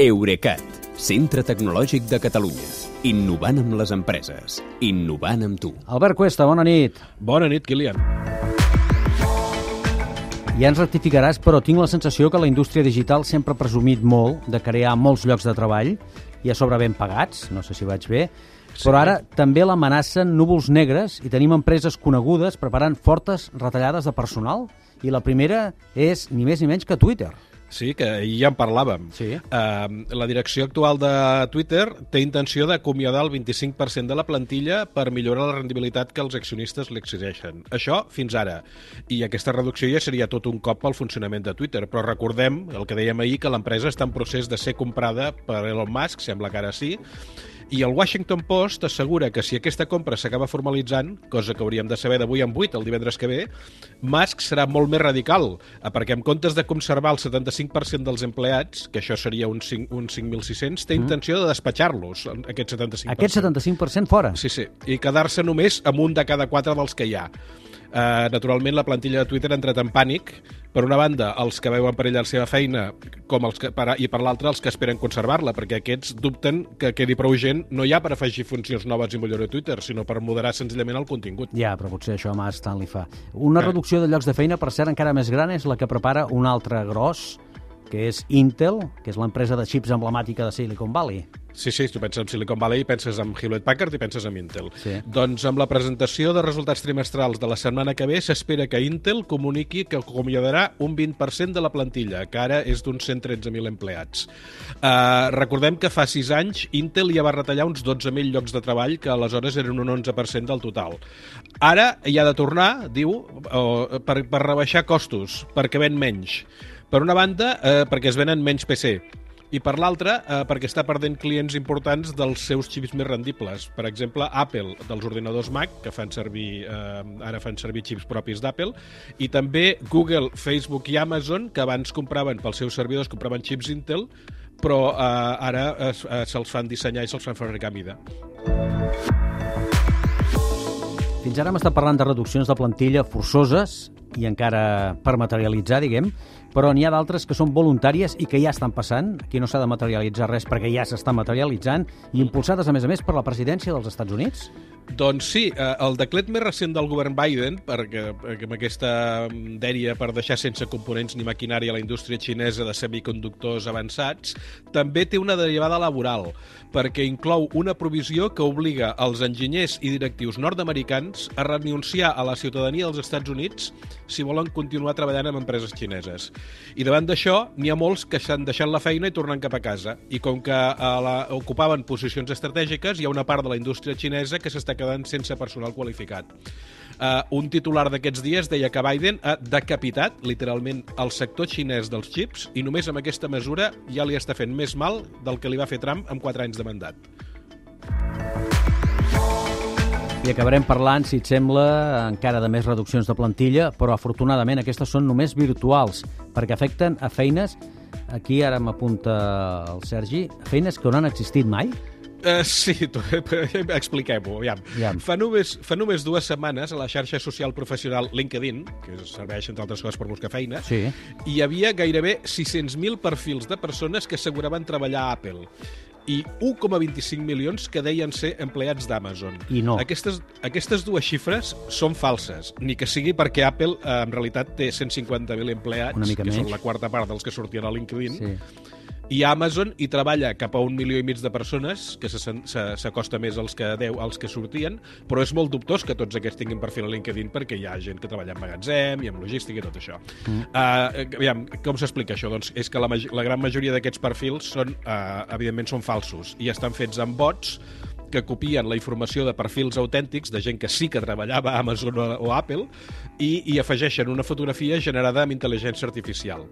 Eurecat, centre tecnològic de Catalunya. Innovant amb les empreses. Innovant amb tu. Albert Cuesta, bona nit. Bona nit, Kilian. Ja ens rectificaràs, però tinc la sensació que la indústria digital sempre ha presumit molt de crear molts llocs de treball i a sobre ben pagats, no sé si vaig bé, però ara també l'amenacen núvols negres i tenim empreses conegudes preparant fortes retallades de personal i la primera és ni més ni menys que Twitter. Sí, que ahir ja en parlàvem. Sí. Uh, la direcció actual de Twitter té intenció d'acomiadar el 25% de la plantilla per millorar la rendibilitat que els accionistes li exigeixen. Això fins ara. I aquesta reducció ja seria tot un cop pel funcionament de Twitter. Però recordem, el que dèiem ahir, que l'empresa està en procés de ser comprada per Elon Musk, sembla que ara sí, i el Washington Post assegura que si aquesta compra s'acaba formalitzant, cosa que hauríem de saber d'avui en 8, el divendres que ve, Musk serà molt més radical, perquè en comptes de conservar el 75% dels empleats, que això seria uns 5 un 5.600, té intenció de despatxar-los, aquest 75%. Aquest 75% fora. Sí, sí, i quedar-se només amb un de cada quatre dels que hi ha. Uh, naturalment, la plantilla de Twitter ha entrat en pànic. Per una banda, els que veuen perillar la seva feina com els que, per, i per l'altra, els que esperen conservar-la, perquè aquests dubten que quedi prou gent no ja per afegir funcions noves i millorar Twitter, sinó per moderar senzillament el contingut. Ja, però potser això a Musk tant li fa. Una Eh. reducció de llocs de feina, per cert, encara més gran, és la que prepara un altre gros, que és Intel, que és l'empresa de xips emblemàtica de Silicon Valley. Sí, sí, tu penses en Silicon Valley, penses en Hewlett Packard i penses en Intel. Sí. Doncs amb la presentació de resultats trimestrals de la setmana que ve s'espera que Intel comuniqui que acomiadarà un 20% de la plantilla, que ara és d'uns 113.000 empleats. Uh, recordem que fa 6 anys Intel ja va retallar uns 12.000 llocs de treball, que aleshores eren un 11% del total. Ara hi ha de tornar, diu, uh, per, per rebaixar costos, perquè ven menys. Per una banda, eh, perquè es venen menys PC, i per l'altra, eh, perquè està perdent clients importants dels seus xips més rendibles. Per exemple, Apple, dels ordinadors Mac, que fan servir, eh, ara fan servir xips propis d'Apple, i també Google, Facebook i Amazon, que abans compraven pels seus servidors, compraven xips Intel, però eh, ara eh, eh, se'ls fan dissenyar i se'ls fan fabricar a mida. Fins ara hem estat parlant de reduccions de plantilla forçoses i encara per materialitzar, diguem, però n'hi ha d'altres que són voluntàries i que ja estan passant. Aquí no s'ha de materialitzar res perquè ja s'està materialitzant i impulsades, a més a més, per la presidència dels Estats Units. Doncs sí, eh, el decret més recent del govern Biden, perquè, perquè amb aquesta dèria per deixar sense components ni maquinària la indústria xinesa de semiconductors avançats, també té una derivada laboral, perquè inclou una provisió que obliga els enginyers i directius nord-americans a renunciar a la ciutadania dels Estats Units si volen continuar treballant amb empreses xineses. I davant d'això, n'hi ha molts que s'han deixat la feina i tornen cap a casa. I com que a la, ocupaven posicions estratègiques, hi ha una part de la indústria xinesa que s'està quedant sense personal qualificat. Uh, un titular d'aquests dies deia que Biden ha decapitat, literalment, el sector xinès dels xips i només amb aquesta mesura ja li està fent més mal del que li va fer Trump amb 4 anys de mandat. I acabarem parlant, si et sembla, encara de més reduccions de plantilla, però afortunadament aquestes són només virtuals, perquè afecten a feines, aquí ara m'apunta el Sergi, feines que no han existit mai, Uh, sí, expliquem-ho, aviam. Aviam. Fa només, fa només dues setmanes a la xarxa social professional LinkedIn, que serveix, entre altres coses, per buscar feina, Sí. hi havia gairebé 600.000 perfils de persones que asseguraven treballar a Apple i 1,25 milions que deien ser empleats d'Amazon. I no. Aquestes, aquestes dues xifres són falses, ni que sigui perquè Apple eh, en realitat té 150.000 empleats, que són la quarta part dels que sortien a LinkedIn, Sí. I Amazon hi treballa cap a un milió i mig de persones, que se- se- s'acosta més als que 10 als que sortien, però és molt dubtós que tots aquests tinguin perfil a LinkedIn perquè hi ha gent que treballa en magatzem i en logística i tot això. Mm. Uh, aviam, com s'explica això? Doncs és que la, la gran majoria d'aquests perfils són, uh, evidentment, són falsos i estan fets amb bots que copien la informació de perfils autèntics de gent que sí que treballava a Amazon o, Apple i, i afegeixen una fotografia generada amb intel·ligència artificial.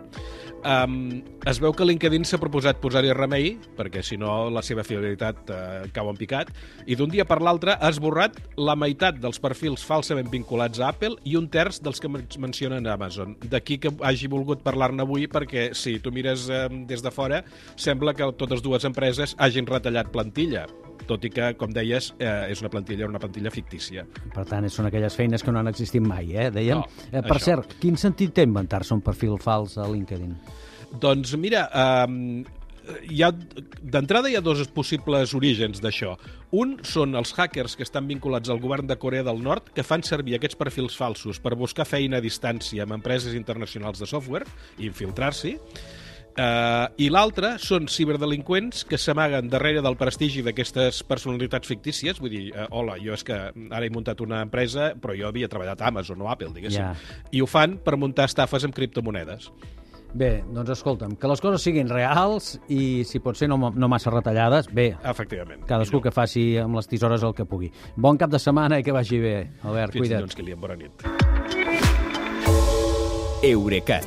Um, es veu que LinkedIn s'ha proposat posar-hi remei, perquè si no la seva fidelitat uh, cau en picat, i d'un dia per l'altre ha esborrat la meitat dels perfils falsament vinculats a Apple i un terç dels que men- mencionen a Amazon. D'aquí que hagi volgut parlar-ne avui, perquè si tu mires um, des de fora, sembla que totes dues empreses hagin retallat plantilla tot i que, com deies, eh, és una plantilla una plantilla fictícia. Per tant, són aquelles feines que no han existit mai, eh? Dèiem. No, eh, per això. cert, quin sentit té inventar-se un perfil fals a LinkedIn? Doncs mira, eh, hi ha, d'entrada hi ha dos possibles orígens d'això. Un són els hackers que estan vinculats al govern de Corea del Nord que fan servir aquests perfils falsos per buscar feina a distància amb empreses internacionals de software i infiltrar-s'hi. Uh, I l'altre són ciberdelinqüents que s'amaguen darrere del prestigi d'aquestes personalitats fictícies. Vull dir, uh, hola, jo és que ara he muntat una empresa, però jo havia treballat a Amazon o Apple, diguéssim. Ja. I ho fan per muntar estafes amb criptomonedes. Bé, doncs escolta'm, que les coses siguin reals i, si pot ser, no, no massa retallades, bé, Efectivament. cadascú que faci amb les tisores el que pugui. Bon cap de setmana i que vagi bé. Albert, Fins cuida't. dilluns, Kilian. Bona nit. Eurecat,